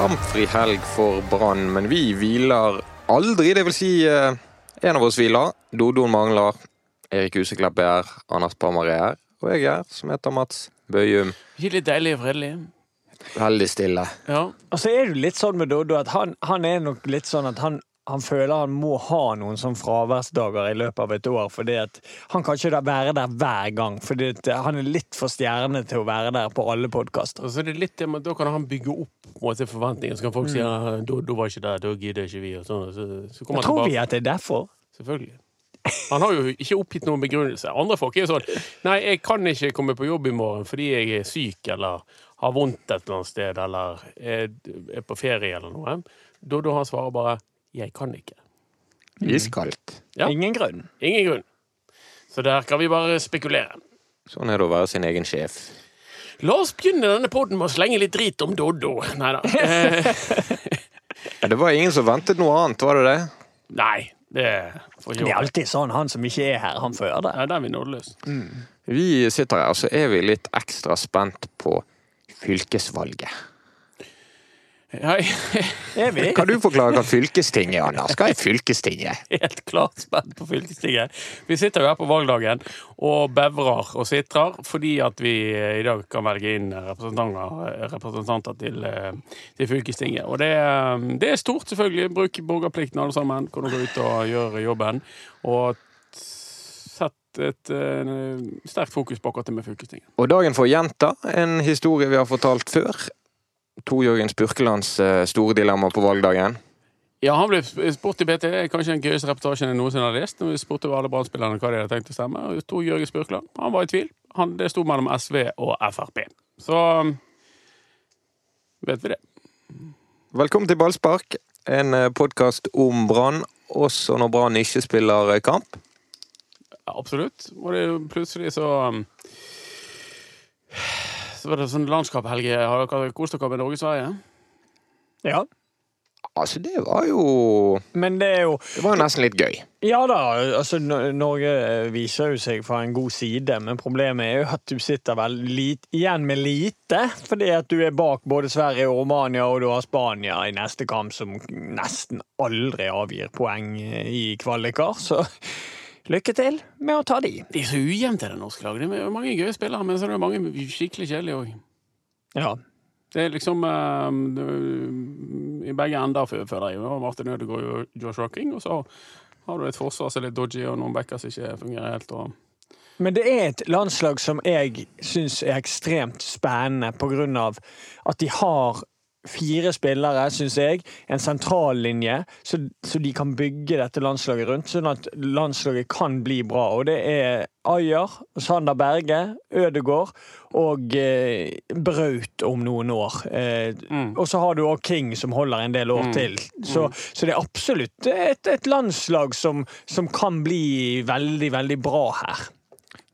kampfri helg for Brann, men vi hviler aldri. Det vil si, eh, en av oss hviler. Dodon mangler. Erik Huseklepp er her. Anders Pammer er her. Og jeg er her, som heter Mats Bøyum. Ikke litt deilig og fredelig? Veldig stille. Ja. Og så er det litt sånn med Dodo at han, han er nok litt sånn at han, han føler han må ha noen sånn fraværsdager i løpet av et år. fordi at Han kan ikke være der hver gang, fordi at han er litt for stjerne til å være der på alle podkaster. Altså, det er litt men Da kan han bygge opp måte, forventninger. Så kan folk si ja, da, da var ikke der, da gidder ikke vi. Og sånn. Så, så kommer han Tror vi at det er derfor? Selvfølgelig. Han har jo ikke oppgitt noen begrunnelse. Andre folk er jo sånn Nei, jeg kan ikke komme på jobb i morgen fordi jeg er syk eller har vondt et eller annet sted eller er, er på ferie eller noe. Da, da han svarer bare 'jeg kan ikke'. Iskaldt. Ja. Ingen grunn. Ingen grunn. Så der kan vi bare spekulere. Sånn er det å være sin egen sjef. La oss begynne denne poden med å slenge litt drit om Doddo. Nei da. Ja, det var ingen som ventet noe annet, var det det? nei, det får Det er alltid sånn han som ikke er her, han fører det. Nei, der er vi nådeløse. Vi sitter her, og så er vi litt ekstra spent på fylkesvalget. Vi? Kan du forklare hva fylkestinget er, Anders? Hva er fylkestinget? helt klart spent på fylkestinget. Vi sitter jo her på valgdagen og bevrer og sitrer fordi at vi eh, i dag kan velge inn representanter, representanter til, eh, til fylkestinget. Og det, er- det er stort, selvfølgelig. Bruk borgerplikten, alle sammen. Kan dere gå ut og gjøre jobben. Og sett et eh, sterkt fokus på akkurat det med fylkestinget. Og dagen får gjenta en historie vi har fortalt før. Tor Jørgen Spurkelands eh, store dilemma på valgdagen. Ja, han ble spurt i BT. Kanskje den gøyeste reportasjen jeg noensinne har lest. Vi spurte alle Brann-spillerne hva de hadde tenkt å stemme. Og Tor Jørgen Spurkland han var i tvil. Han, det sto mellom SV og Frp. Så vet vi det. Velkommen til Ballspark, en podkast om Brann, også når Brann ikke spiller eh, kamp. Ja, absolutt. Og det plutselig så um, Så var det sånn landskap, Helge. Har dere kost dere med Norge-Sverige? Ja. Altså, det var jo Men det er jo Det var jo nesten litt gøy. Ja da, altså Norge viser jo seg fra en god side, men problemet er jo at du sitter vel lit, igjen med lite. Fordi at du er bak både Sverige og Romania, og du har Spania i neste kamp, som nesten aldri avgir poeng i kvaliker. Så lykke til med å ta de. Det er så ujevnt, det norske laget. Det er mange gøye spillere, men så er det mange skikkelig kjedelige òg. Ja. Det er liksom um, det- I begge ender, for føler jeg. Og Martin Ødegaard og Josh Rocking. Og så har du et forsvar som er litt dodgy, og noen backer som ikke fungerer helt. Og Men det er et landslag som jeg syns er ekstremt spennende på grunn av at de har fire spillere, syns jeg, en sentrallinje, så, så de kan bygge dette landslaget rundt, sånn at landslaget kan bli bra. Og det er Ayer, Sander Berge, Ødegård og eh, Braut om noen år. Eh, Mm. Og så har du òg King, som holder en del år Mm. til. Så, så det er absolutt et, et landslag som, som kan bli veldig, veldig bra her.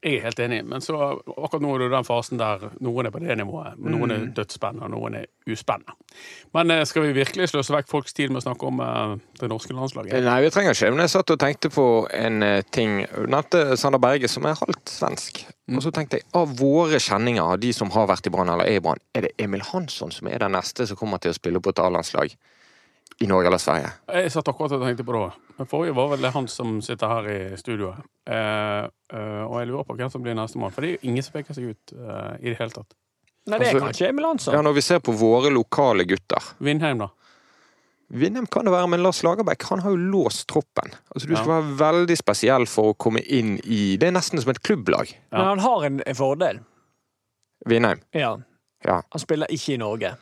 Jeg er helt enig, men så akkurat nå er det den fasen der noen er på det nivået. Noen er dødsspennende, og noen er uspennende. Men eh, skal vi virkelig sløse vekk folks tid med å snakke om eh, det norske landslaget? Nei, vi trenger ikke. Men jeg satt og tenkte på en eh, ting. Du nevnte Sander Berge, som er halvt svensk. Og så tenkte jeg, av våre kjenninger, av de som har vært i Brann eller er i Brann, er det Emil Hansson som er den neste som kommer til å spille på et A-landslag i Norge eller Sverige? Jeg satt akkurat og tenkte på det. Men forrige var vel det han som sitter her i studioet. Eh, eh, og jeg lurer på hvem som blir nestemann, for det er jo ingen som peker seg ut eh, i det hele tatt. Nei, det er Altså- kanskje Emil Hansson. Ja, Når vi ser på våre lokale gutter Vindheim, da? Vindheim kan det være, men Lars Lagerbäck han har jo låst troppen. Altså Du Ja. skal være veldig spesiell for å komme inn i Det er nesten som et klubblag. Ja. Men han har en en fordel. Vindheim. Ja. Ja. Han spiller ikke i Norge.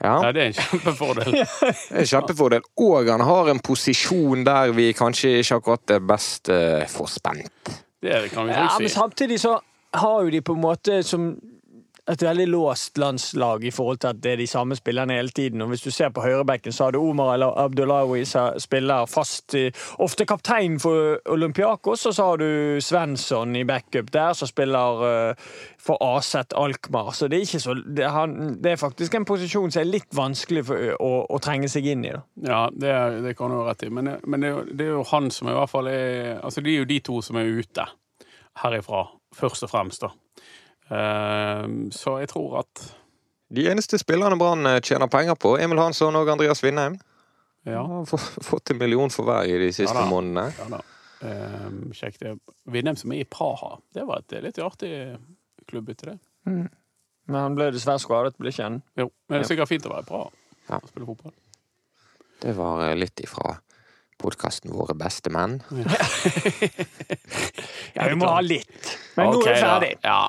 Ja. ja. det er en kjempefordel. En kjempefordel. Og han har en posisjon der vi kanskje ikke akkurat er best uh, forspent. Det kan vi Ja, men samtidig så har jo de på en måte som et veldig låst landslag i forhold til at det er de samme spillerne hele tiden. Og hvis du ser på høyrebekken, så har du Omar eller Abdullahi som spiller fast, ofte kaptein for Olympiakos, og så har du Svensson i backup der, som spiller eh, for Aset Alkmaar. Så det er, ikke så, det, er han, det er faktisk en posisjon som er litt vanskelig for, å, å trenge seg inn i. Da. Ja, det, det kan du ha rett i. Men, men det er jo han som i hvert fall er Altså, det er jo de to som er ute herifra, først og fremst, da. Ehm, så jeg tror at De eneste spillerne Brann eh, tjener penger på, Emil Hansson og Andreas Vindheim. Ja. Har fått en million for hver i de siste Ja da. månedene. ja da. Um, kjekt. Vindheim som er i Praha. Det var et litt artig klubbbytte, det. Men han ble dessverre skadet, ble ikke han? Jo, men det er sikkert fint å være i Praha Ja. og spille fotball. Det var eh, litt ifra podkasten Våre beste menn. Ja, vi må ha litt. Men nå er vi da. ferdig. Ja.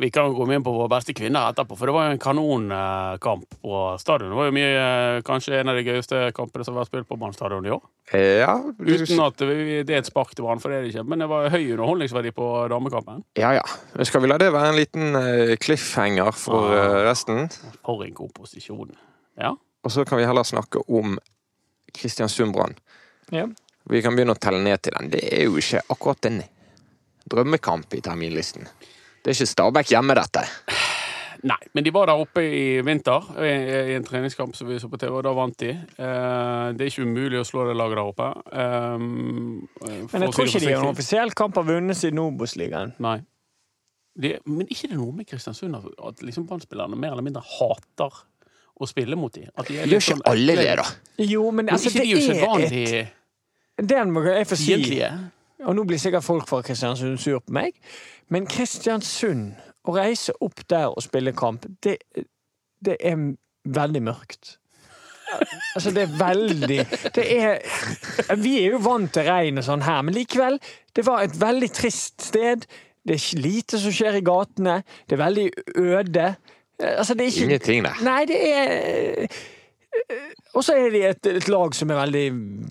Vi kan gå inn på våre beste kvinner etterpå, for det var jo en kanonkamp på stadion. Det var jo mye, eh, kanskje en av de gøyeste kampene som har vært spilt på Brannstadion i år. Eh, Ja, du- Uten at vi- det er et spark til Brann, for det er det ikke. Men det var høy underholdningsverdi på damekampen. ja, ja. Men Skal vi la det være en liten eh, cliffhanger for Ah. resten? For en god posisjon. Ja. Og så kan vi heller snakke om Kristiansund Brann. Ja. Vi kan begynne å telle ned til den. Det er jo ikke akkurat en drømmekamp i terminlisten. Det er ikke Stabæk hjemme, dette. Nei, men de var der oppe i vinter i, en treningskamp som vi så på TV, og da vant de. Eh, det er ikke umulig å slå det laget der oppe. Eh, Men jeg tror ikke de har en offisiell kamp har vunnet siden Obos-ligaen. Nei. De, men ikke det noe med Kristiansund at, liksom Brann-spillerne mer eller mindre hater å spille mot dem? At de er Gjør ikke sånn alle det, da? Jo, men Men altså, ikke det de er er et Det må jeg få si. fiendtlige. Og nå blir sikkert folk fra Kristiansund sur på meg, men Kristiansund, å reise opp der og spille kamp, det, det er veldig mørkt. Altså, det er veldig Det er Vi er jo vant til regn og sånn her, men likevel, det var et veldig trist sted. Det er lite som skjer i gatene. Det er veldig øde. Altså, det er ikke Ingenting nei. Nei, det er Og så er de et, et lag som er veldig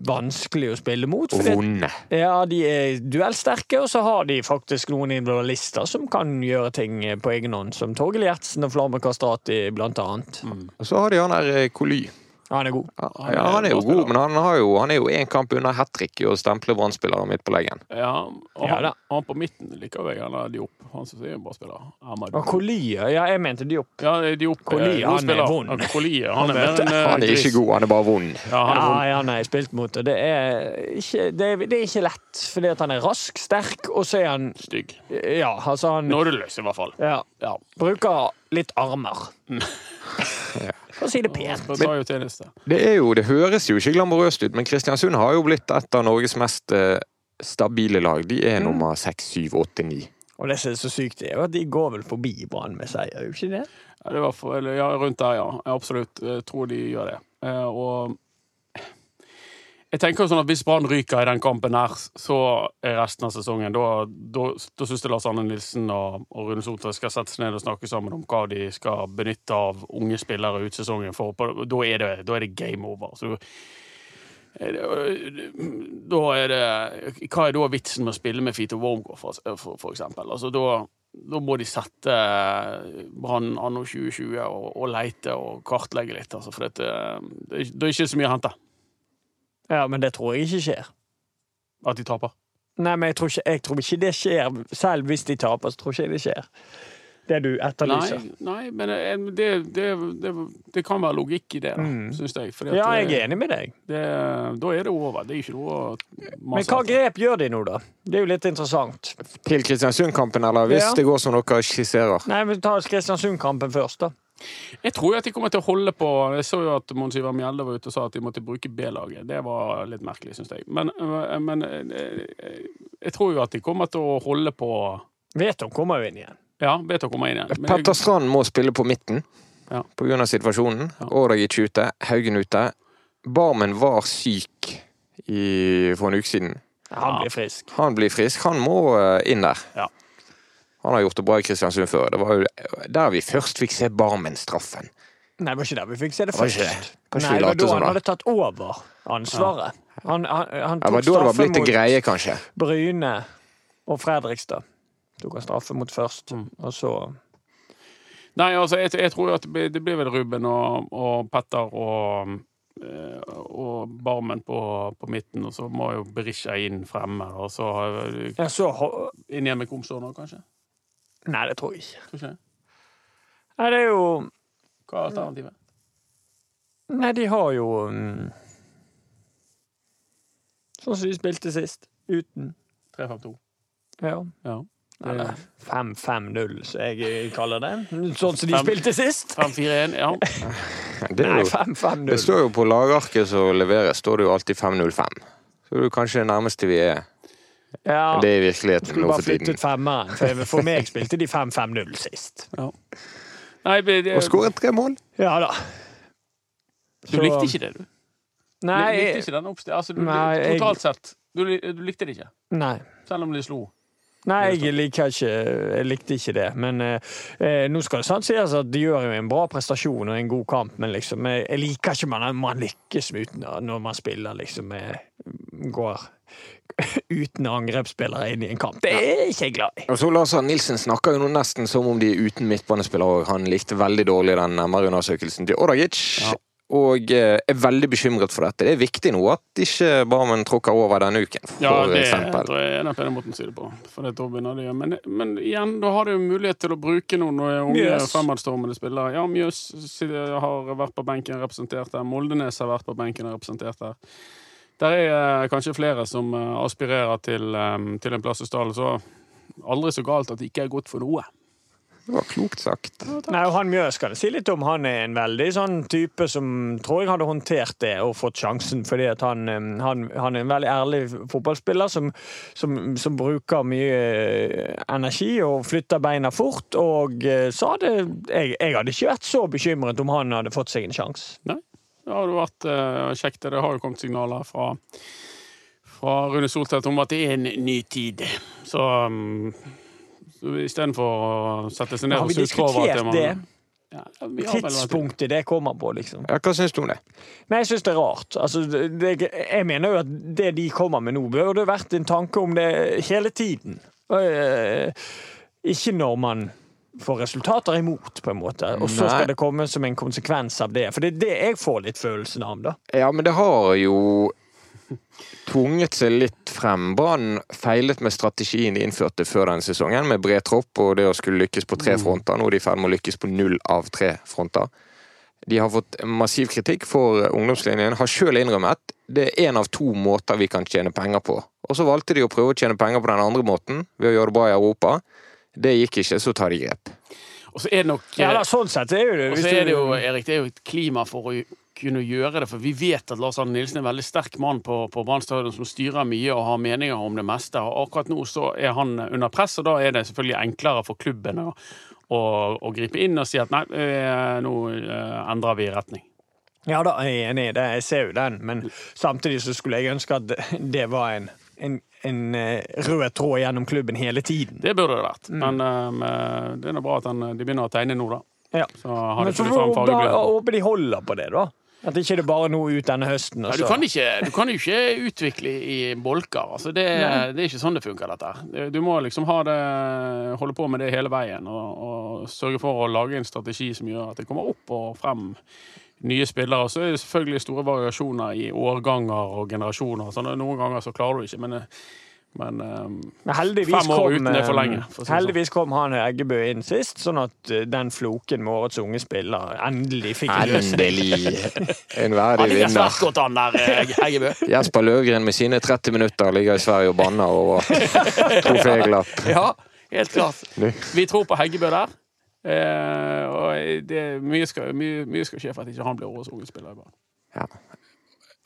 vanskelig å spille mot. Og vonde. ja, de er duellsterke, og så har de faktisk noen individualister som kan gjøre ting på egen hånd, som Torgill Gjertsen og Flamme Kastrati, blant annet. Og så har de han der eh, Coly. Han er god. Ja, ja, han er jo god, men han, har jo, han er jo én kamp unna hat trick i å stemple Brann-spillere midt på leggen. Ja, og han, ja, han på midten liker jeg gjerne Diop. Han Han jeg er en bra spiller. Og Kolia, ja, jeg mente Diop. Ja, Diop eh, god han er vond. Ja, han er Han en eh, Han er ikke god, han er bare vond. Ja, han er Ja, vond. ja, nei, spilt mot det. Det er ikke, det er, det er ikke lett, fordi at han er rask, sterk, og så er han Stygg. Ja, altså han Nådeløs, i hvert fall. ja, Ja. bruker litt armer. For å si det pent. Jo. Det, er jo, det høres jo ikke glamorøst ut, men Kristiansund har jo blitt et av Norges mest eh, stabile lag. De er nummer seks, syv, åtte, ni. Og det som er så sykt, er jo at de går vel forbi Brann med seier, gjør de ikke det? Ja, det var for, eller, ja, rundt der, ja. Jeg Absolutt. Jeg tror de gjør det. Eh, og jeg tenker sånn at Hvis Brann ryker i den kampen her, så er resten av sesongen Da, da, da syns jeg Lars Arne Nilsen og, og Rune Sotra skal sette seg ned og snakke sammen om hva de skal benytte av unge spillere ut sesongen. For da er det, da er det game over. Så er da er det Hva er da vitsen med å spille med Fito Wormgård, for, for, for eksempel? Altså, da, da må de sette Brann anno 2020 og, og leite og kartlegge litt, altså, for dette, det, det er ikke så mye å hente. Ja, men det tror jeg ikke skjer. At de taper. Nei, men jeg tror ikke, jeg tror ikke det skjer. Selv hvis de taper, så tror ikke jeg det skjer. Det du etterlyser. Nei, nei men det, det, det, det kan være logikk i det, Mm. syns jeg. Fordi at Ja, jeg er enig med deg. det, da er det over. Det er ikke noe Men hva grep gjør de nå, da? Det er jo litt interessant. Til Kristiansund-kampen, eller hvis Ja. det går som dere skisserer. Nei, vi tar Kristiansund-kampen først, da. Jeg tror jo at de kommer til å holde på Jeg så jo at Mons Ivar Mjelde var ute og sa at de måtte bruke B-laget. Det var litt merkelig, syns jeg. Men, øh, men øh, jeg tror jo at de kommer til å holde på Veton kommer jo inn igjen. Ja, Beto kommer inn igjen. Petter Strand må spille på midten Ja. av situasjonen. Ja. Årdag ikke ute, Haugen ute. Barmen var syk i, for en uke siden. Han blir frisk. Han blir frisk. Han må eh, inn der. Ja. Han har gjort det bra i Kristiansund før. Det var jo der vi først fikk se Barmen-straffen. Nei, det var ikke der vi fikk se det Det var først. ikke det. Kanskje Nei, det var da han hadde tatt over ansvaret. Han, han, han Det tok var da det var blitt en mot greie, kanskje. Bryne og Fredrikstad. Tok han straffe mot først, Mm. og så Nei, altså, jeg, jeg tror jo at det blir, det blir vel Ruben og, og Petter og eh, og Barmen på, på midten, og så må jo Berisha inn fremme. Og så eh, Ja, så inn igjen med Komsåna, kanskje? Nei, det tror jeg ikke. Tror ikke? Nei, det er jo Hva er alternativet? Nei, de har jo mm, Sånn som de spilte sist. Uten. 3-5-2. Ja. Ja. Eller 5-5-0, så jeg kaller det. Sånn som de spilte sist. 5-4-1, ja. Det, er Nei, jo, 5-5-0. det står jo på lagarket som leveres, står det jo alltid 5-0-5. Så det er jo kanskje det nærmeste vi er. Ja, Det er virkeligheten nå bare for tiden. flyttet femmeren. For, for meg spilte de 5-5-0 sist. ja. Nei, men det, Og skåret tre mål. Ja da. du likte ikke det, du? Nei, likte ikke den oppstillingen? Altså, du, Nei, jeg- totalt sett. Du, du likte det ikke? nei. Selv om de slo? Nei, jeg liker ikke Jeg likte ikke det. Men eh, eh, nå skal det sant sies at de gjør jo en bra prestasjon og en god kamp, men liksom jeg, liker ikke man, man lykkes uten når man spiller liksom med, Går uten angrepsspillere inn i en kamp. Det er ikke jeg glad i. Og så Lars Nilsen snakker jo nå nesten som om de er uten midtbanespillere. òg. Han likte veldig dårlig den MR-undersøkelsen til Odagic. Ja. Og eh, er veldig bekymret for dette. Det er viktig nå at ikke Barmen tråkker over denne uken, for Ja, det eksempel. tror jeg er den måten å si det på. For det da begynner det men, men igjen, da har du jo mulighet til å bruke noen unge yes. fremadstormende spillere. Ja, Mjøs har vært på benken representert der. Moldenes har vært på benken representert der. Der er eh, kanskje flere som eh, aspirerer til, eh, til en plass i stallen, så aldri så galt at det ikke er godt for noe. Det var klokt sagt. Nei, og Han Mjøs skal jeg si litt om. Han er en veldig sånn type som tror jeg hadde håndtert det og fått sjansen. fordi at han, han, han er en veldig ærlig fotballspiller som, som, som bruker mye energi og flytter beina fort. Og så hadde jeg, jeg hadde ikke vært så bekymret om han hadde fått seg en sjanse. Nei, det hadde vært eh, kjekt. Det har jo kommet signaler fra, fra Rune Soltvedt om at det er en ny tid. Så, um, så istedenfor å sette seg ned og vi sutre over at diskutert man- det? Ja, vi har Tidspunktet det kommer på, liksom. Ja, Hva syns du om det? Nei, jeg syns det er rart. Altså, det, det, jeg mener jo at det de kommer med nå, burde vært en tanke om det hele tiden. Eh, ikke når man får resultater imot, på en måte. Og så skal det komme som en konsekvens av det. For det er det jeg får litt følelsen av, da. Ja, men det har jo tvunget seg litt frem. Brann feilet med strategien de innførte før denne sesongen, med bred tropp og det å skulle lykkes på tre fronter. Nå er de i ferd med å lykkes på null av tre fronter. De har fått massiv kritikk for ungdomslinjen, har sjøl innrømmet det er én av to måter vi kan tjene penger på. Og så valgte de å prøve å tjene penger på den andre måten, ved å gjøre det bra i Europa. Det gikk ikke, så tar de grep. Og så er det nok Ja, da, sånn sett er jo det. Og så er det jo, Erik, det er jo et klima for å kunne gjøre det. For vi vet at Lars Arne Nilsen er en veldig sterk mann på, på Brann stadion som styrer mye og har meninger om det meste. Og akkurat nå så er han under press, og da er det selvfølgelig enklere for klubben å, å, å gripe inn og si at nei, eh, nå eh, endrer vi retning. Ja da, jeg er enig i det. Jeg ser jo den. Men samtidig så skulle jeg ønske at det var en, en, en eh, rød tråd gjennom klubben hele tiden. Det burde det vært. Mm. Men eh, det er nå bra at han, de begynner å tegne nå, da. Ja. Så har Men så får jeg håper de holder på det, da. At ikke det bare er noe ut denne høsten. Nei, du, kan ikke, du kan jo ikke utvikle i bolker. Altså det, det er ikke sånn det funker, dette. Du må liksom ha det, holde på med det hele veien og, og sørge for å lage en strategi som gjør at det kommer opp og frem nye spillere. Så er det selvfølgelig store variasjoner i årganger og generasjoner. Sånn, noen ganger så klarer du ikke, men, men eh, Men heldigvis Fem år kom, uten er for eh, lenge, for si det sånn. kom han Eggebø inn sist, sånn at eh, den floken med årets unge spiller endelig fikk. Endelig! En Han verdig vinner. svært godt han der, Eggebø. Jesper Løvgren med sine 30 minutter ligger i Sverige og banner over troféglapp. Ja, helt klart. Vi tror på Heggebø der. Eh, og det, mye, skal, mye, mye skal skje for at ikke han blir årets unge spiller. i Brann. Ja.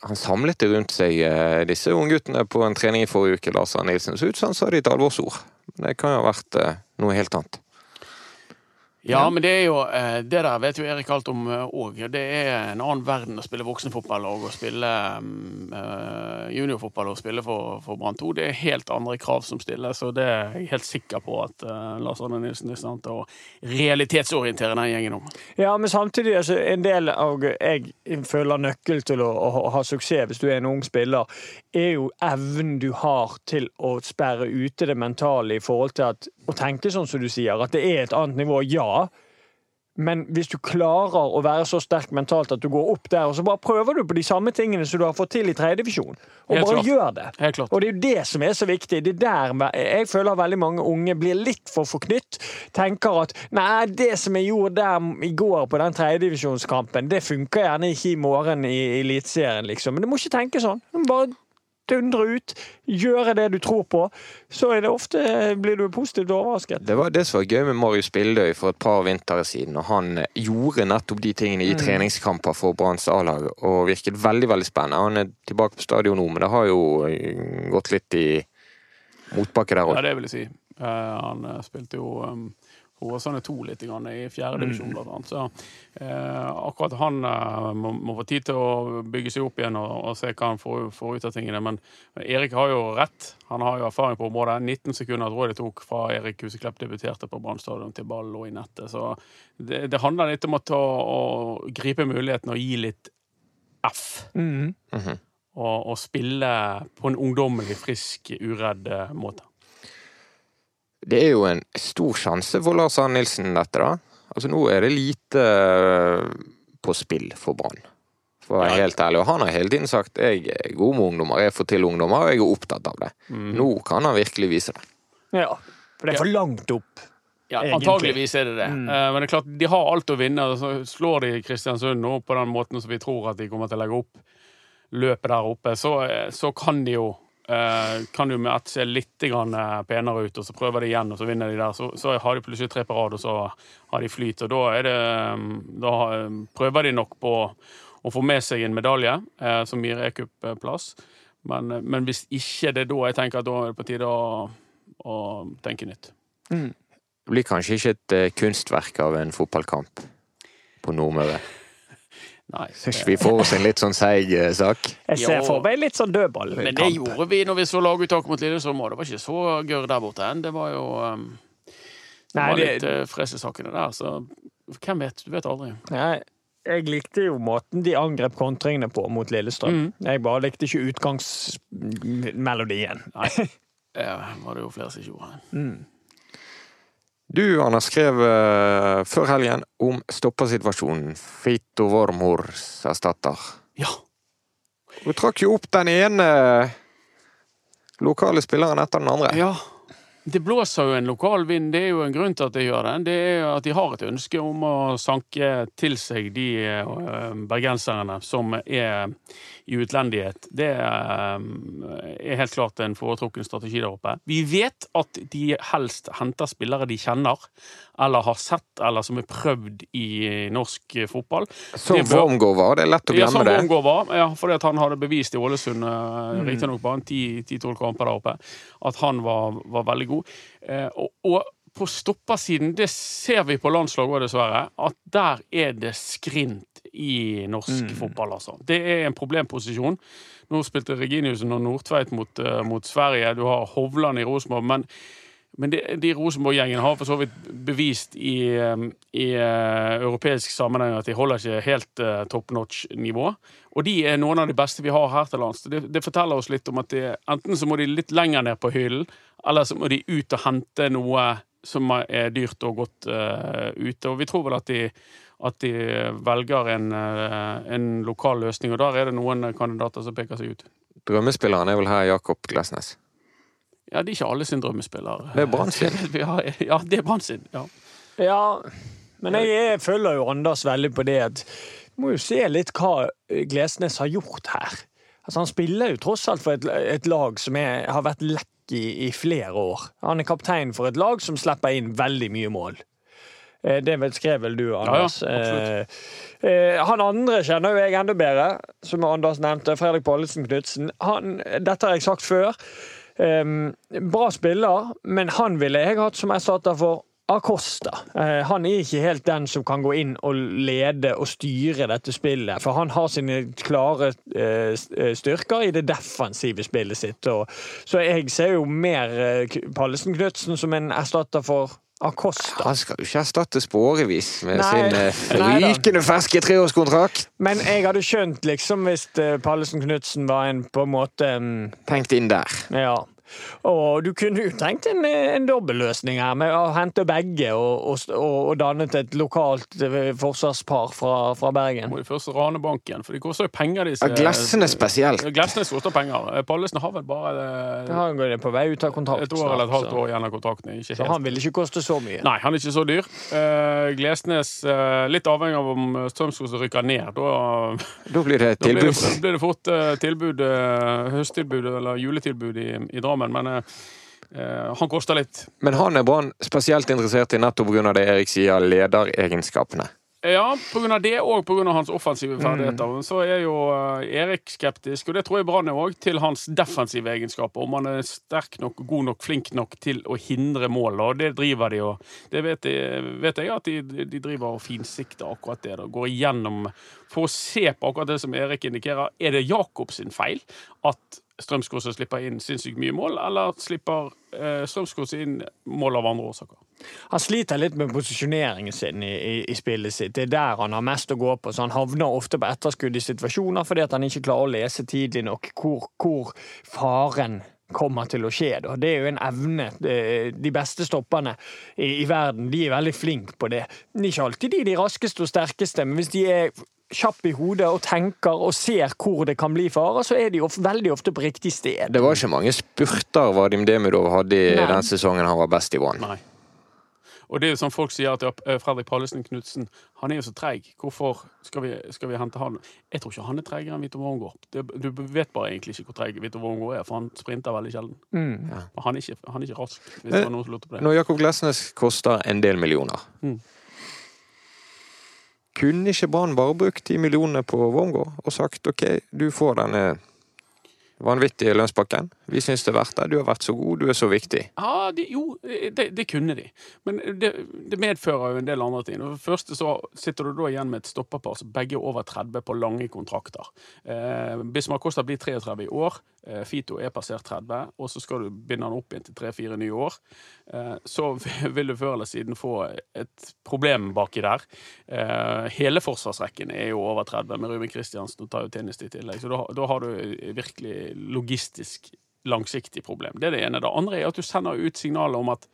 Han samlet rundt seg, eh, disse ungguttene, på en trening i forrige uke. Lars Arne Nilsen. Så ut som han sa det i et alvorsord. Det kan jo ha vært eh, noe helt annet. Ja, men det er jo eh, Det der vet jo Erik alt om òg. Det er en annen verden å spille voksenfotball og å spille mm, eh, juniorfotball og spille for, for Brann 2. Det er helt andre krav som stilles, og det er jeg helt sikker på at eh, Lars Arne Nilsen er til å realitetsorientere den gjengen om. Ja, men samtidig, altså, en del av jeg føler nøkkel til å, å ha suksess hvis du er en ung spiller, er jo evnen du har til å sperre ute det mentale i forhold til at, å tenke sånn som du sier, at det er et annet nivå, ja. Men hvis du klarer å være så sterk mentalt at du går opp der, og så bare prøver du på de samme tingene som du har fått til i tredjedivisjon, og Helt bare klart. gjør det. Helt klart. Og det er jo det som er så viktig. Det er der jeg føler veldig mange unge blir litt for forknytt. Tenker at nei, det som jeg gjorde der i går på den tredjedivisjonskampen, det funker gjerne ikke i morgen i Eliteserien, liksom. Men du må ikke tenke sånn. Du må bare dundre ut, gjøre det du tror på, så er det ofte blir du positivt overrasket. Det var det som var gøy med Marius Bildøy for et par vintre siden. og Han eh, gjorde nettopp de tingene i Mm. treningskamper for Branns A-lag og virket veldig veldig spennende. Han er tilbake på stadion nå, men det har jo eh, gått litt i motbakke der Ja, det vil jeg si. Uh, han spilte jo um, Åsane 2 litt grann, i fjerde divisjon, blant annet. Så eh, akkurat han eh, må, må få tid til å bygge seg opp igjen og, og se hva han får, får ut av tingene. Men Erik har jo rett. Han har jo erfaring på området. 19 sekunder tror jeg det tok fra Erik Huseklepp debuterte på Brann stadion til ballen lå i nettet. Så det, det handler litt om å, ta, å gripe muligheten og gi litt F. Mm. Og, og spille på en ungdommelig, frisk, uredd eh, måte. Det er jo en stor sjanse for Lars Arne Nilsen, dette, da. Altså, nå er det lite eh, på spill for Brann. For å være Ja. helt ærlig. Og han har hele tiden sagt jeg er god med ungdommer, jeg får til ungdommer, og jeg er opptatt av det. Mm. Nå kan han virkelig vise det. Ja, for det er for langt opp. Ja, Egentlig. antageligvis er det det. Mm. Eh, Men det er klart, de har alt å vinne. Så slår de Kristiansund nå på den måten som vi tror at de kommer til å legge opp løpet der oppe, så, eh, så kan de jo kan jo med ett se litt grann eh, penere ut, og så prøver de igjen, og så vinner de der. Så, så har de plutselig tre på rad, og så har de flyt. Og da er det mm, Da eh, prøver de nok på å få med seg en medalje eh, som gir e-cupplass. Men, eh, men hvis ikke det er da jeg tenker at da er det på tide å, å tenke nytt. Det blir kanskje ikke et eh, kunstverk av en fotballkamp på Nordmøre. Nei. Ikke vi får oss en litt sånn seig eh, sak. Jeg ser for meg litt sånn dødball. Men det gjorde vi når vi så laguttaket mot Lillestrøm, òg. det var ikke så gørr der borte. enn. Det var jo um, Det Nei, var litt uh, fres i sakene der, så hvem vet? Du vet aldri. Nei, jeg likte jo måten de angrep kontringene på mot Lillestrøm. Mm. Jeg bare likte ikke utgangsmelodien. Nei. Det var det jo flere som ikke gjorde. Mm. Du, Anna, skrev eh, før helgen om stoppersituasjonen. Fito Wormhors erstatter. Ja. Du trakk jo opp den ene lokale spilleren etter den andre. ja. Det blåser jo en lokal vind. Det er jo en grunn til at de gjør det. Det er jo at de har et ønske om å sanke til seg de eh, bergenserne som er i utlendighet. Det eh, er helt klart en foretrukken strategi der oppe. Vi vet at de helst henter spillere de kjenner, eller har sett, eller som er prøvd i norsk fotball. Som Wormgård var, det er lett å Ja, som glemme det. Wormgård var, ja, fordi han hadde bevist i Ålesund, mm. riktignok bare en 10-12 kamper der oppe, at han var, var veldig god. Eh, og, og på stoppersiden, det ser vi på landslaget òg, dessverre, at der er det skrint i norsk fotball, altså. Det er en problemposisjon. Nå spilte Reginiussen og Nordtveit mot, uh, mot Sverige, du har Hovland i Rosenborg, men men de, de Rosenborg-gjengen har for så vidt bevist i, eh, i uh, europeisk sammenheng at de holder ikke helt uh, top notch-nivå. Og de er noen av de beste vi har her til lands. Det, det forteller oss litt om at de, enten så må de litt lenger ned på hyllen, eller så må de ut og hente noe som er dyrt og godt uh, ute. Og vi tror vel at de, at de velger en, eh, en lokal løsning, og der er det noen kandidater som peker seg ut. Drømmespilleren er vel her Jakob Glesnes. Ja, det er ikke alle sin drømmespiller. Det er Brann sin. Ja, det er Brann sin. Ja. Ja, men jeg, jeg følger jo Anders veldig på det at Du må jo se litt hva Glesnes har gjort her. Altså Han spiller jo tross alt for et, et lag som er, har vært lekk i, i flere år. Han er kaptein for et lag som slipper inn veldig mye mål. Eh, Det vel skrev vel du, Anders. Ja, Eh, eh, han andre kjenner jo jeg enda bedre, som Anders nevnte. Fredrik Pallesen Knutsen. Dette har jeg sagt før. Um, bra spiller, men han ville jeg hatt som erstatter for Acosta. Han er ikke helt den som kan gå inn og lede og styre dette spillet, for han har sine klare styrker i det defensive spillet sitt. Så jeg ser jo mer Pallesen Knutsen som en erstatter for Acosta. Han skal jo ikke erstattes på årevis med Nei, sin eh, da. rykende ferske treårskontrakt. Men jeg hadde skjønt liksom hvis eh, Pallesen Knutsen var en på en måte mm, Tenkt inn der. Ja. Og du kunne jo tenkt en, en dobbelløsning her, med å hente begge og, og, og dannet et lokalt eh, forsvarspar fra, fra Bergen. Må de først rane banken, for de koster jo penger, disse Ja, Glessene spesielt. Glesnes koster penger. Pallesen har vel bare eh, Han er på vei ut av kontrakt. et år eller et halvt år igjen av kontrakten. Ikke Så han vil ikke koste så mye. Nei, han er ikke så dyr. Uh, Glesnes, eh, litt avhengig av om Strømskog rykker ned. Da, Da blir det da blir, det, blir det fort eh, tilbud, eh, høsttilbud eller juletilbud i, i Drammen. Men eh, eh, han koster litt. Men han er Brann spesielt interessert i nettopp pga. det Erik sier, lederegenskapene. Ja, pga. det og pga. hans offensive ferdigheter. Mm. Så er jo eh, Erik skeptisk, og det tror jeg Brann er òg, til hans defensive egenskaper. Om han er sterk nok, god nok, flink nok til å hindre mål. Og det driver de jo. Det vet jeg, vet jeg at de, de driver og finsikter akkurat det. Da. Går igjennom for å se på akkurat det som Erik indikerer. Er det Jakobs sin feil at Strømsgodset slipper inn sinnssykt mye mål, eller slipper eh, Strømsgodset inn mål av andre årsaker? Han sliter litt med posisjoneringen sin i, i, i spillet sitt. Det er der han har mest å gå på. så Han havner ofte på etterskudd i situasjoner fordi han ikke klarer å lese tidlig nok hvor, hvor faren kommer til å skje. Da. Det er jo en evne. De beste stopperne i, i verden de er veldig flinke på det. Ikke alltid de de raskeste og sterkeste, men hvis de er kjappe i hodet og tenker og ser hvor det kan bli fare, så er de of veldig ofte på riktig sted. Det var ikke mange spurter Vadim Demidov hadde i den sesongen han var best i vann. Nei. Og det er jo som folk sier at eh, Fredrik Pallesen Knutsen han er jo så treig. Hvorfor skal vi, skal vi hente han? Jeg tror ikke han er treigere enn Vito Wormgård. Du vet bare egentlig ikke hvor treig Vito Wormgård er, for han sprinter veldig sjelden. Mm. ja. han er ikke, han er ikke rask, hvis det var noen som lurte på det. Når Jakob Glesnes koster en del millioner Mm. Kunne ikke Brann bare brukt de millionene på Wormgård og sagt OK, du får denne vanvittige lønnspakken. Vi syns det er verdt det. Du har vært så god, du er så viktig. Ja, de, jo, det, det kunne de. Men det, det medfører jo en del andre ting. For det første så sitter du da igjen med et stopperpar som begge er over 30 på lange kontrakter. Eh, Bismar Costa blir 33 i år. Eh, Fito er passert 30, og så skal du binde han opp inntil tre-fire nye år. Eh, så vil du før eller siden få et problem baki der. Eh, hele forsvarsrekken er jo over 30, med Ruben Kristiansen og Tayo Tennis i tillegg. Så da, da har du virkelig logistisk langsiktig problem. Det er det ene. Det andre er at du sender ut signaler om at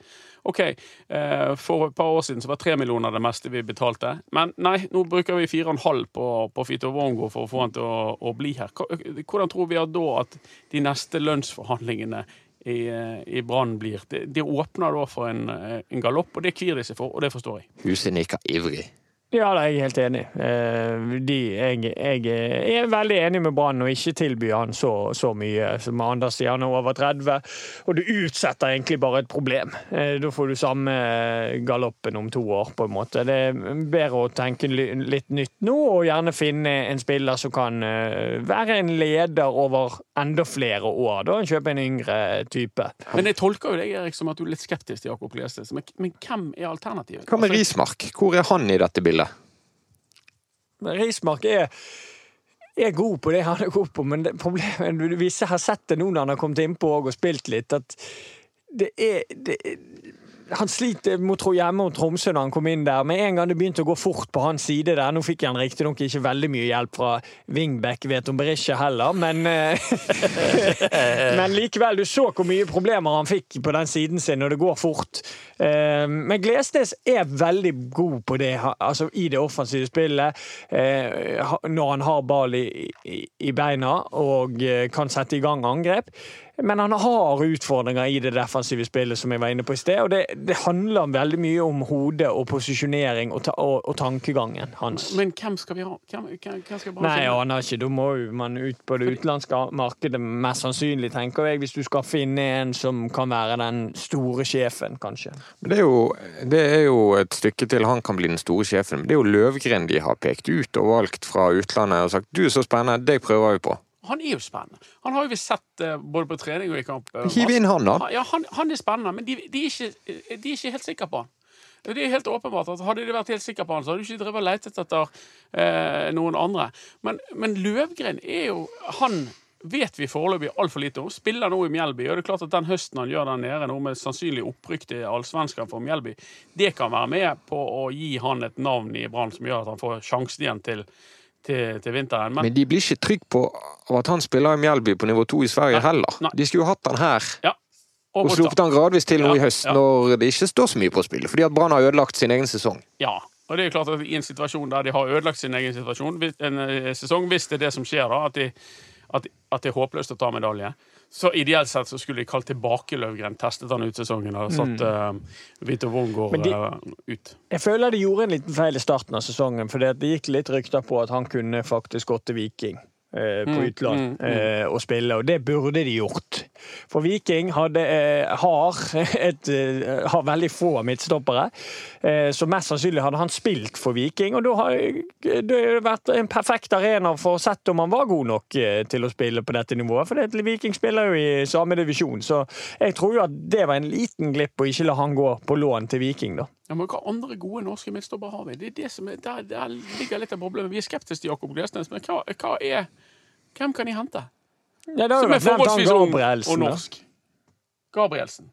OK, eh, for et par år siden så var tre millioner det meste vi betalte. Men nei, nå bruker vi fire og en halv på, på Fito Wongo for å få han til å, å bli her. Hvordan tror vi at da at de neste lønnsforhandlingene i, i Brann blir? Det, de åpner da for en, en galopp, og det kvir de seg for, og det forstår jeg. Huset er ivrig. Ja, da er jeg helt enig. Eh, De, jeg, jeg er veldig enig med Brann og ikke tilby han så, så mye. Som Anders sier, han er over 30, og du utsetter egentlig bare et problem. Eh, Da får du samme galoppen om to år, på en måte. Det er bedre å tenke litt nytt nå, og gjerne finne en spiller som kan eh, være en leder over enda flere år. Da kjøpe en yngre type. Men jeg tolker jo deg, Erik, som at du er litt skeptisk til Jakob Lesnes. Men, men hvem er alternativet? Hva med Altså, Rismark? Hvor er han i dette bildet? Rismark er, er god på det han er god på, men det, problemet vi har sett det nå når han har kommet innpå og spilt litt, at det er det, han sliter mot hjemme mot Tromsø når han kom inn der. Med en gang det begynte å gå fort på hans side der Nå fikk han riktignok ikke veldig mye hjelp fra wingback vet om Berisha heller, men eh, Men likevel, du så hvor mye problemer han fikk på den siden sin når det går fort. Eh, Men Glesnes er veldig god på det, altså i det offensive spillet. eh, Når han har ball i, i, beina og kan sette i gang angrep. Men han har utfordringer i det defensive spillet, som jeg var inne på i sted. Og det, det handler veldig mye om hodet og posisjonering og, ta, og, og tankegangen hans. Men hvem skal vi ha? Hvem, hvem, hvem skal Nei, jeg finne? aner ikke. Da må jo man ut på det utenlandske markedet, mest sannsynlig, tenker jeg, hvis du skal finne en som kan være den store sjefen, kanskje. Men Det er, jo, det er jo et stykke til han kan bli den store sjefen. Men det er jo Løvgren de har pekt ut og valgt fra utlandet og sagt du er så spennende, det prøver vi på. Han er jo spennende. Han har jo vi sett eh, både på trening og i kamp. eh, Hiv inn han, da. Ja, han, han er spennende, men de, de, er ikke, de er ikke helt sikre på han. Det er helt åpenbart at Hadde de vært helt sikre på han, så hadde de ikke drevet og lett etter eh, noen andre. Men, men Løvgren er jo Han vet vi foreløpig altfor lite om. Spiller nå i Mjelby. Og det er klart at den høsten han gjør der nede, nå med sannsynlig opprykk til allsvenskan for Mjelby, det kan være med på å gi han et navn i Brann som gjør at han får sjansen igjen til, til, til vinteren. Men, Men de blir ikke trygge på at han spiller i Mjelby på nivå to i Sverige Nei, heller. nei. De skulle jo hatt han her. ja, Og Og sluppet han gradvis til nå Ja, i høst, når det ikke står så mye på spillet. Fordi at Brann har ødelagt sin egen sesong. Ja. Og det er klart at i en situasjon der de har ødelagt sin egen situasjon, en eh, sesong, hvis det er det som skjer, da, at, de, at, at det er håpløst å ta medalje, så ideelt sett så skulle de kalt tilbake Løvgren, testet han ut sesongen og satt uh, Vito Wongård de- eh, ut. Jeg føler de gjorde en liten feil i starten av sesongen, for det gikk litt rykter på at han kunne faktisk gått til Viking. Eh, På Mm, utland mm, mm. eh, og spille, og det burde de gjort. For Viking hadde, eh, har, et, har veldig få midtstoppere, eh, så mest sannsynlig hadde han spilt for Viking. Og da har det vært en perfekt arena for å sette om han var god nok til å spille på dette nivået. For det, Viking spiller jo i samme divisjon, så jeg tror jo at det var en liten glipp å ikke la han gå på lån til Viking, da. Ja, men Hva andre gode norske midtstoppere har vi? Det er det som er, der, der ligger litt av problemet. Vi er skeptiske til Jakob Glesnes, men hva, hva er Hvem kan de hente? Ja, det har Som er forholdsvis ung og norsk. Gabrielsen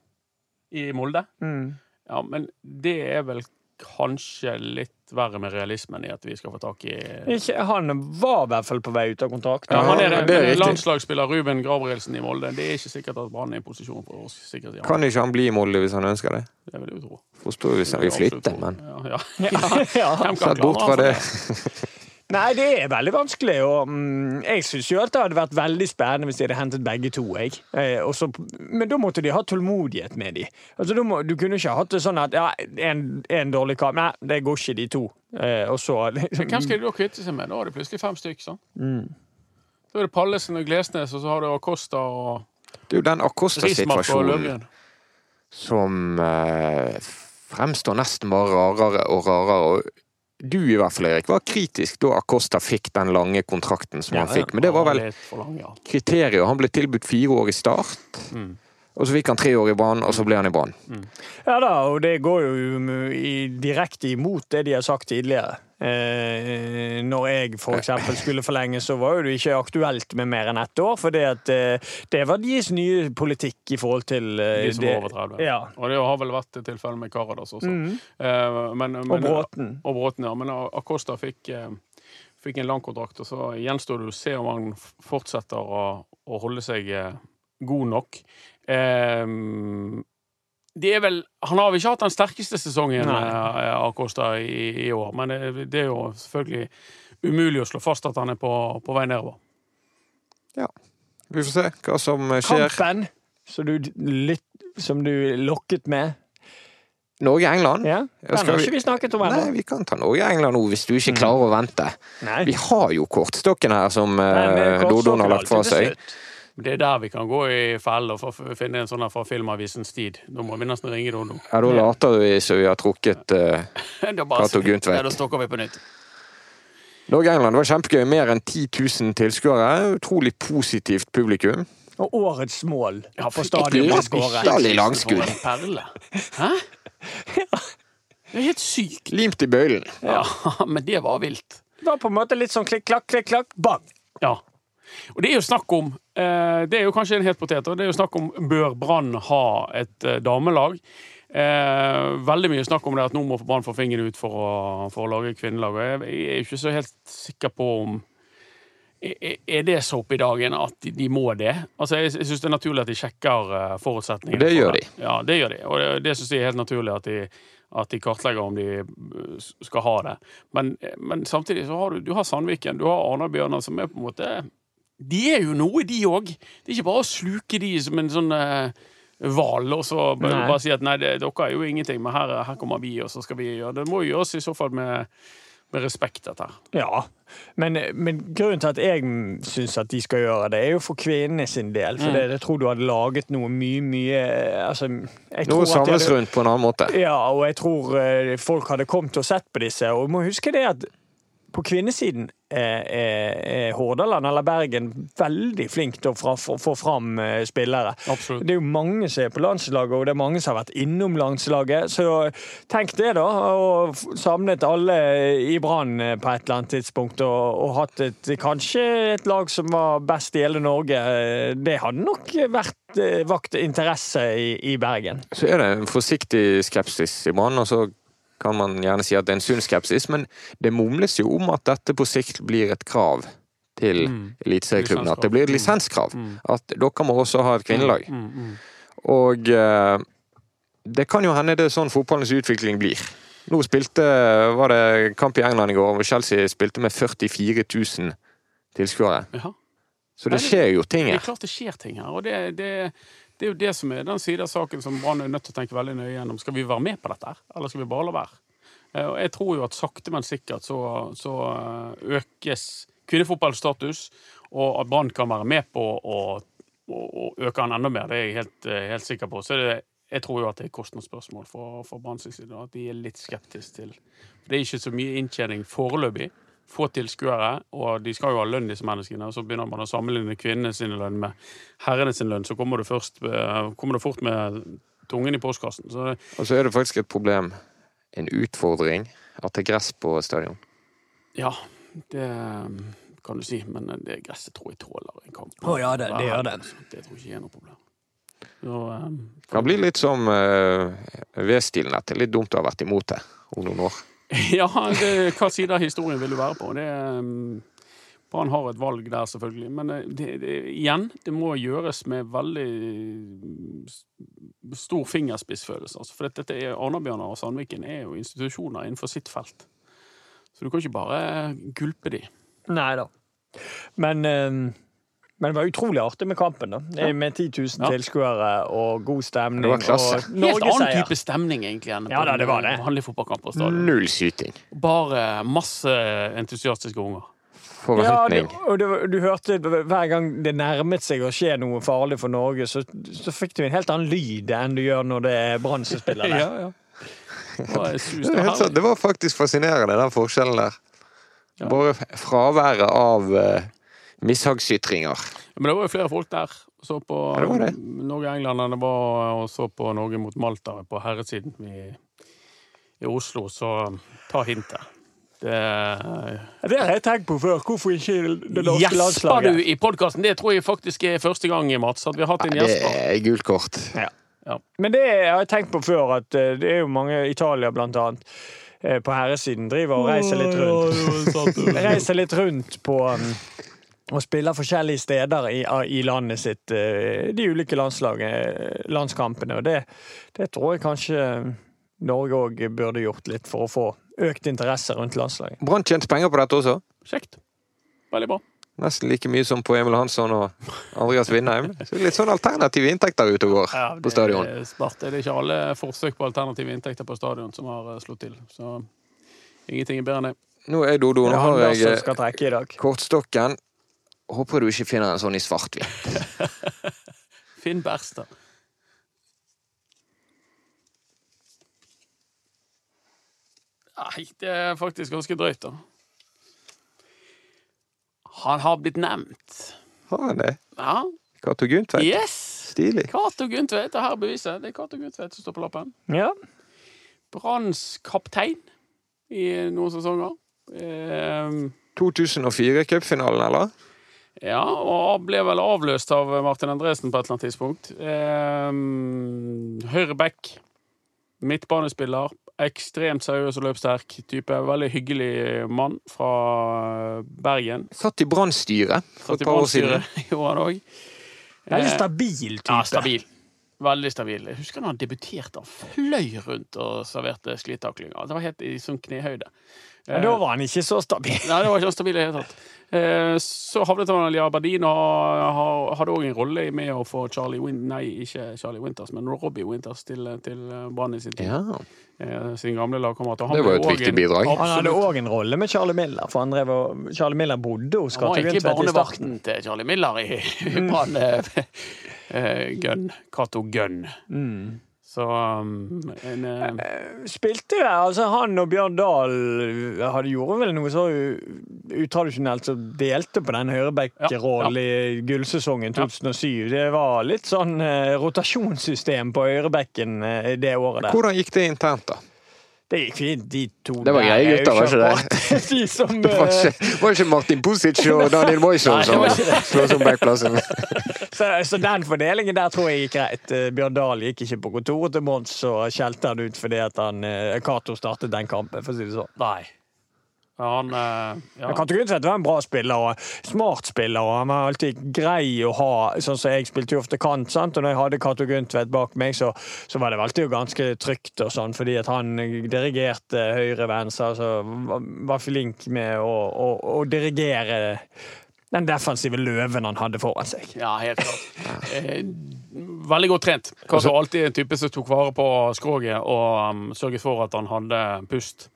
i Molde. Mm. Ja, men det er vel kanskje litt verre med realismen i at vi skal få tak i Ikke, han var i hvert fall på vei ut av kontrakt. ja, Han er, Ja, det, det er landslagsspiller Ruben Gabrielsen i Molde. Det er ikke sikkert at Brann er i posisjon for å sikre seg. Kan ikke han bli i Molde hvis han ønsker det? Det vil jeg jo tro. Forstår jo hvis han vil flytte, men ja, ja. Ja. Sett bort fra det. Nei, det er veldig vanskelig. Og, mm, jeg syns jo at det hadde vært veldig spennende hvis de hadde hentet begge to. Jeg. Eh, og så- men da måtte de ha tålmodighet med de. Altså, du, må, du kunne ikke hatt det sånn at ja, en, en dårlig kamp Nei, det går ikke, de to. Eh, og så liksom, Hvem skal de da kvitte seg med? Da er det plutselig fem stykk. sånn. Mm. Da er det Pallesen og Glesnes, og så har du Acosta og Det er jo den Acosta-situasjonen som eh, fremstår nesten bare rarere og rarere. Og du i hvert fall, Erik, var kritisk da Acosta fikk den lange kontrakten som han fikk. Men det var vel lang, ja. kriteriet. Han ble tilbudt fire år i start. Mm. Og så fikk han tre år i Brann, og så ble han i Brann. Ja da, og det går jo direkte imot det de har sagt tidligere. Eh, når jeg for eksempel skulle forlenge, så var jo det ikke aktuelt med mer enn ett år. For eh, det var deres nye politikk i forhold til eh, De som det. var over 30. Ja. Og det har vel vært tilfellet med Karadas også. Mm. Eh, men, men, Og Bråten. Og Bråten, ja. Men Acosta fikk, eh, fikk en lang kontrakt, og så gjenstår det å se om han fortsetter å, å holde seg eh, god nok. Eh, vel Han har vel ikke hatt den sterkeste sesongen, av eh, i, i år, men det, det er jo selvfølgelig umulig å slå fast at han er på, på vei nedover. Ja. Vi får se hva som skjer. Kampen som du, litt, som du lokket med. Norge-England? Ja, Ja, Den skal har vi- ikke vi snakket om Nei, vi kan ta Norge-England nå, hvis du ikke klarer å vente. Nei. Vi har jo kortstokken her, som eh, eh, Dodon har lagt fra seg. Det er der vi kan gå i felle og finne en sånn her fra Filmavisens tid. Da må vi nesten ringe Dodo. Ja, Da later vi som vi har trukket bare- Cato Guntvedt. Ja, Da stokker vi på nytt. Norge-England. Det var kjempegøy. Mer enn 10 000 tilskuere. Utrolig positivt publikum. Og årets mål Ja, på stadionet stadion ble skåret. langskudd. For en perle. Hæ? Det er helt sykt. Limt i bøylen. Ja, men det var vilt. Det var på en måte litt sånn klikk-klakk, klikk-klakk, bang! Ja. Og det er jo snakk om eh, Det er jo kanskje en het potet, og det er jo snakk om bør Brann ha et eh, damelag. Eh, veldig mye snakk om det at nå må Brann få fingeren ut for å, for å lage kvinnelag. Og jeg, jeg er ikke så helt sikker på om er- det så opp i dagen at de, må det? Altså, Jeg, syns det er naturlig at de sjekker forutsetningene. Det gjør de. Ja, det gjør de. Og det, det syns jeg er helt naturlig at de, at de kartlegger om de skal ha det. Men, men samtidig så har du, du har Sandviken, du har Arna-Bjørnar, som er på en måte De er jo noe, de òg. Det er ikke bare å sluke de som en sånn eh, hval og så bare, bare si at nei, det, dere er jo ingenting, men her, her kommer vi, og så skal vi gjøre det. må jo gjøres i så fall med, med respekt, dette her. Ja, men, men grunnen til at jeg syns at de skal gjøre det, er jo for kvinnene sin del. For Mm. det, jeg tror du hadde laget noe mye, mye altså, jeg Noe samles rundt på en annen måte. Ja, og jeg tror eh, folk hadde kommet og sett på disse. Og du må huske det at på kvinnesiden er, Hordaland eller Bergen veldig flink til å fra- få få fram eh, spillere. Absolutt. Det er jo mange som er på landslaget, og det er mange som har vært innom landslaget. Så tenk det, da. Og samlet alle i Brann eh, på et eller annet tidspunkt og, og hatt et, kanskje et lag som var best i hele Norge. Det hadde nok vært eh, vakt interesse i, i Bergen. Så er det en forsiktig skepsis i Brann, og så kan man gjerne si at det er en sunn skepsis, men det mumles jo om at dette på sikt blir et krav til Mm. eliteserieklubbene. At det blir et lisenskrav. Mm. At dere må også ha et kvinnelag. Mm, mm. Og eh, det kan jo hende det er sånn fotballens utvikling blir. Nå spilte, var det kamp i England i går, og Chelsea spilte med 44 000 tilskuere. Ja. Så det- skjer jo ting her. Det er klart det skjer ting her. Og det, det, det er jo det som er den siden av saken som Brann er nødt til å tenke veldig nøye gjennom. Skal vi være med på dette, eller skal vi bare la være? Eh, jeg tror jo at sakte, men sikkert så, så eh, økes kvinnefotballens status, og at Brann kan være med på å øke den enda mer. Det er jeg helt, eh, helt sikker på. Så det, jeg tror jo at det er kostnadsspørsmål for, for Brann sin side. At de er litt skeptiske til Det er ikke så mye inntjening foreløpig. Få tilskuere, og de skal jo ha lønn, disse menneskene. Og så begynner man å sammenligne kvinnene sin lønn med herrene sin lønn, så kommer du, først, eh, kommer du fort med tungen i postkassen. Så det, Og så er det faktisk et problem, en utfordring, at det er gress på stadion. ja, det kan du si. Men det gresset tror jeg tåler en kamp. Å ja, det- det gjør det. Det tror jeg ikke er noe problem. Så, um, Det kan bli litt som uh, V-stilen, at det er litt dumt å ha vært imot det om noen år. Ja, det, hva side av historien vil du være på? Det, um, Brann har et valg der, selvfølgelig. Men eh, det, det, igjen, det må gjøres med veldig stor fingerspissfølelse. Altså, for dette er Arna-Bjørnar og Sandviken er jo institusjoner innenfor sitt felt. Så du kan ikke bare gulpe de. Nei da. Men, eh, men det var utrolig artig med kampen, da. Ja. Med 10 000 Ja. tilskuere og god stemning. Det var klasse. Og Helt annen type stemning, egentlig, enn Ja, da, det var det. vanlig fotballkamp på stadion. Null syting. Bare masse entusiastiske unger. Ja, du, og du, du hørte hver gang det nærmet seg å skje noe farlig for Norge, så, så fikk du en helt annen lyd enn du gjør når det er Brann som spiller der. Ja, ja. Det var Det var faktisk fascinerende, den forskjellen der. Ja. Bare fraværet av uh, mishagsytringer. Men det var jo flere folk der. Så på Ja, det var det. Norge-England var og så på Norge mot Malta på herresiden i, i Oslo, så ta hintet. Det Det har jeg tenkt på før. Hvorfor ikke det norske Gjesper du i podkasten? Det tror jeg faktisk er første gang, Mats, at vi har hatt en gjesper. Det er gult kort. Men det har jeg tenkt på før, at eh, det er jo mange Italia blant annet eh, på herresiden driver og reiser litt rundt. reiser litt rundt på um, og spiller forskjellige steder i, i landet sitt, eh, de ulike landskampene. Og det, det tror jeg kanskje Norge òg burde gjort litt for å få økt interesse rundt landslaget. Brann tjente penger på dette også. Kjekt. Veldig bra. Nesten like mye som på Emil Hansson og Andreas Vindheim. Så litt sånn alternative inntekter ute og går på stadion. Det er smart. Det er ikke alle forsøk på alternative inntekter på stadion som har eh, slått til. Så ingenting er bedre enn det. Nå er Dodo, nå har jeg kortstokken. Håper du ikke finner en sånn i svart-hvitt. Finn Berstad. Nei, det er faktisk ganske drøyt, da. Han har blitt nevnt. Har han det? Ja. Cato Gundtveit? Yes! Stilig. Cato Guntveit, Det her er beviset. Det er Cato Guntveit som står på lappen. Ja. Branns kaptein i noen sesonger. Eh, 2004 cupfinalen, eller? Ja, og ble vel avløst av Martin Andresen på et eller annet tidspunkt. Eh, høyre back. Midtbanespiller. Ekstremt seriøs og løpssterk type. Veldig hyggelig mann fra Bergen. Satt i Brann-styret for Satt et i par år siden. gjorde han òg. Veldig stabil type. Ja, stabil. Veldig stabil. Jeg husker da han debuterte. Han fløy rundt og serverte sklitaklinger. Det var helt i sånn knehøyde. Men da var han ikke så stabil. Nei, det var ikke han stabil i det hele tatt. Eh, Så havnet han i Aberdeen og hadde òg en rolle med å få Charlie Win Nei, ikke Charlie Winters, men Robbie Winters til, til Brann i sin tid. Ja. Eh, Sin gamle lagkamerat. Han Det var jo et viktig en- bidrag. Han hadde Absolutt. òg en rolle med Charlie Miller, for han drev og, Charlie Miller bodde hos Han var Cato Gundtvedt i starten. barnevakten til Charlie Miller i Brann. eh, eh, Gunn. Cato Gunn. Mm. Så um, en uh... Spilte altså Han og Bjørn Dahl hadde gjorde vel noe så utradisjonelt som delte på den høyreback-rollen i gullsesongen 2007. Det var litt sånn uh, rotasjonssystem på høyrebacken uh, det året der. Hvordan gikk det internt, da? Det gikk fint, de to Det var der greie er gutter, var ikke det? De som Det var eh, ikke, var ikke Martin Pusic og Daniel Moison som slo som backplassen. så, så den fordelingen der tror jeg gikk greit. Eh, Bjørn Dahl gikk ikke på kontoret til Mons og skjelte han ut fordi at han kato Cato startet den kampen, for å si det sånn. Nei. Han eh, ja. Cato Gundtvedt var en bra spiller og smart spiller, og han var alltid grei å ha. Sånn som Jeg spilte jo ofte kant, sant? og når jeg hadde Cato Gundtvedt bak meg, så, så var det alltid ganske trygt, og sånn, fordi at han dirigerte høyre-venstre. Altså, var, var flink med å, å, å dirigere den defensive løven han hadde foran seg. Ja, helt klart. Eh, veldig godt trent. Kanskje alltid en type som tok vare på skroget og um, sørget for at han hadde pust.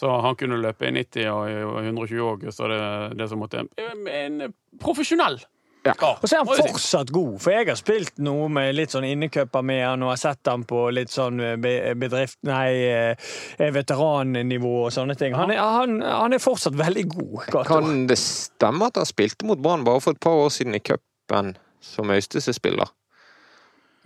Så han kunne løpe i 90 og i 120 òg, så det, det som måtte En, en profesjonell Ja. Og så er han fortsatt god, for jeg har spilt noe med litt sånn innecuper med han, og har sett han på litt sånn bedrift... Nei, eh, veterannivå og sånne ting. Han er, han, han er fortsatt veldig god. Cato. Kan det stemme at han spilte mot Brann bare for et par år siden i cupen som Øystese-spiller?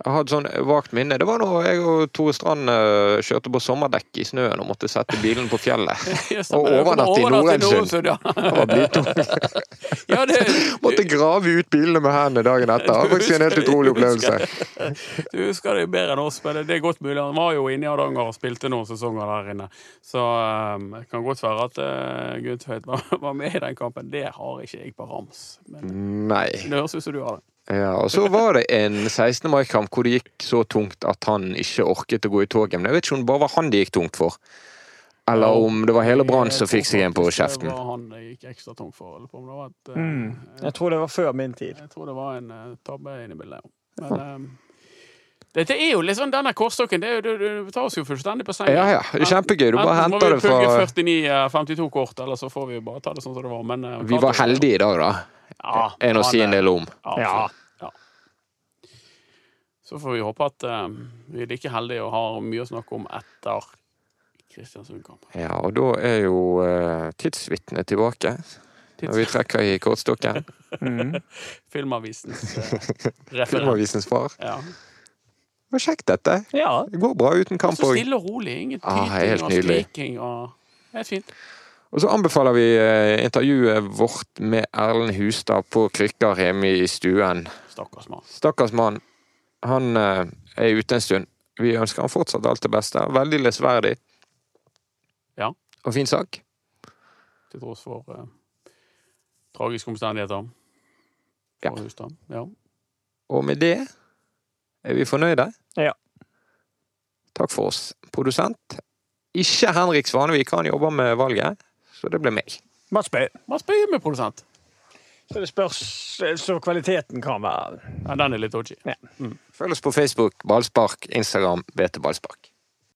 Jeg har et sånn vagt minne. Det var da jeg og Tore Strand eh, kjørte på sommerdekk i snøen og måtte sette bilen på fjellet. Og overnatte i Norensund. Ja. Det var ja, det, Måtte grave ut bilene med hendene dagen etter. Det var faktisk en helt utrolig opplevelse. Du husker det bedre enn oss, men det er godt mulig. Han var jo inne i Hardanger og spilte noen sesonger der inne. Så um, det kan godt være at uh, Gudtveit var, var med i den kampen. Det har ikke jeg på rams. Men Nei. det høres ut som du har det. Ja, og så var det en 16. mai-kamp hvor det gikk så tungt at han ikke orket å gå i toget. Men jeg vet ikke om det bare var han det gikk tungt for. Eller om det var hele Brann som fikk seg en på kjeften. Det var han det gikk ekstra tungt for. Eller om det var et, Mm. Jeg tror det var før min tid. Jeg tror det var en uh, tabbe inne i bildet. Men um, dette er jo litt sånn denne kortstokken. Det, jo- det, det tar oss jo fullstendig på sengen. Ja, ja. Kjempegøy. Du bare henter det fra pugge 49-52 kort, eller så får vi bare ta det sånn som det var. Men, uh, Vi var heldige i dag, da. Ja, En å si en del om. Ja, Ja. Så får vi håpe at uh, vi er like heldige og har mye å snakke om etter Kristiansund-kampen. Ja, og da er jo uh, tidsvitnet tilbake. Når vi trekker i kortstokken. Mm. Filmavisens uh, referent. Filmavisens far. Ja. Det sjekk dette. Ja. Det går bra uten kamp Og Så stille og rolig. Ingen tyting ah, og skriking. Og Helt fint. Og så anbefaler vi eh, intervjuet vårt med Erlend Hustad på krykker hjemme i stuen. Stakkars mann. Stakkars mann. Han eh, er ute en stund. Vi ønsker han fortsatt alt det beste. Veldig lesverdig. Ja. Og fin sak. Til tross for eh, tragiske omstendigheter. Ja. Hustad. Ja. Og med det er vi fornøyde. Ja. Takk for oss. Produsent. Ikke Henrik Svanevik, han jobber med valget, så det ble meg. Mats Bøe. Mats Bøe med produsent. Så det spørs så kvaliteten kan være Ja, den er litt dodgy. Følg oss på Facebook, Ballspark, Instagram, BT Ballspark.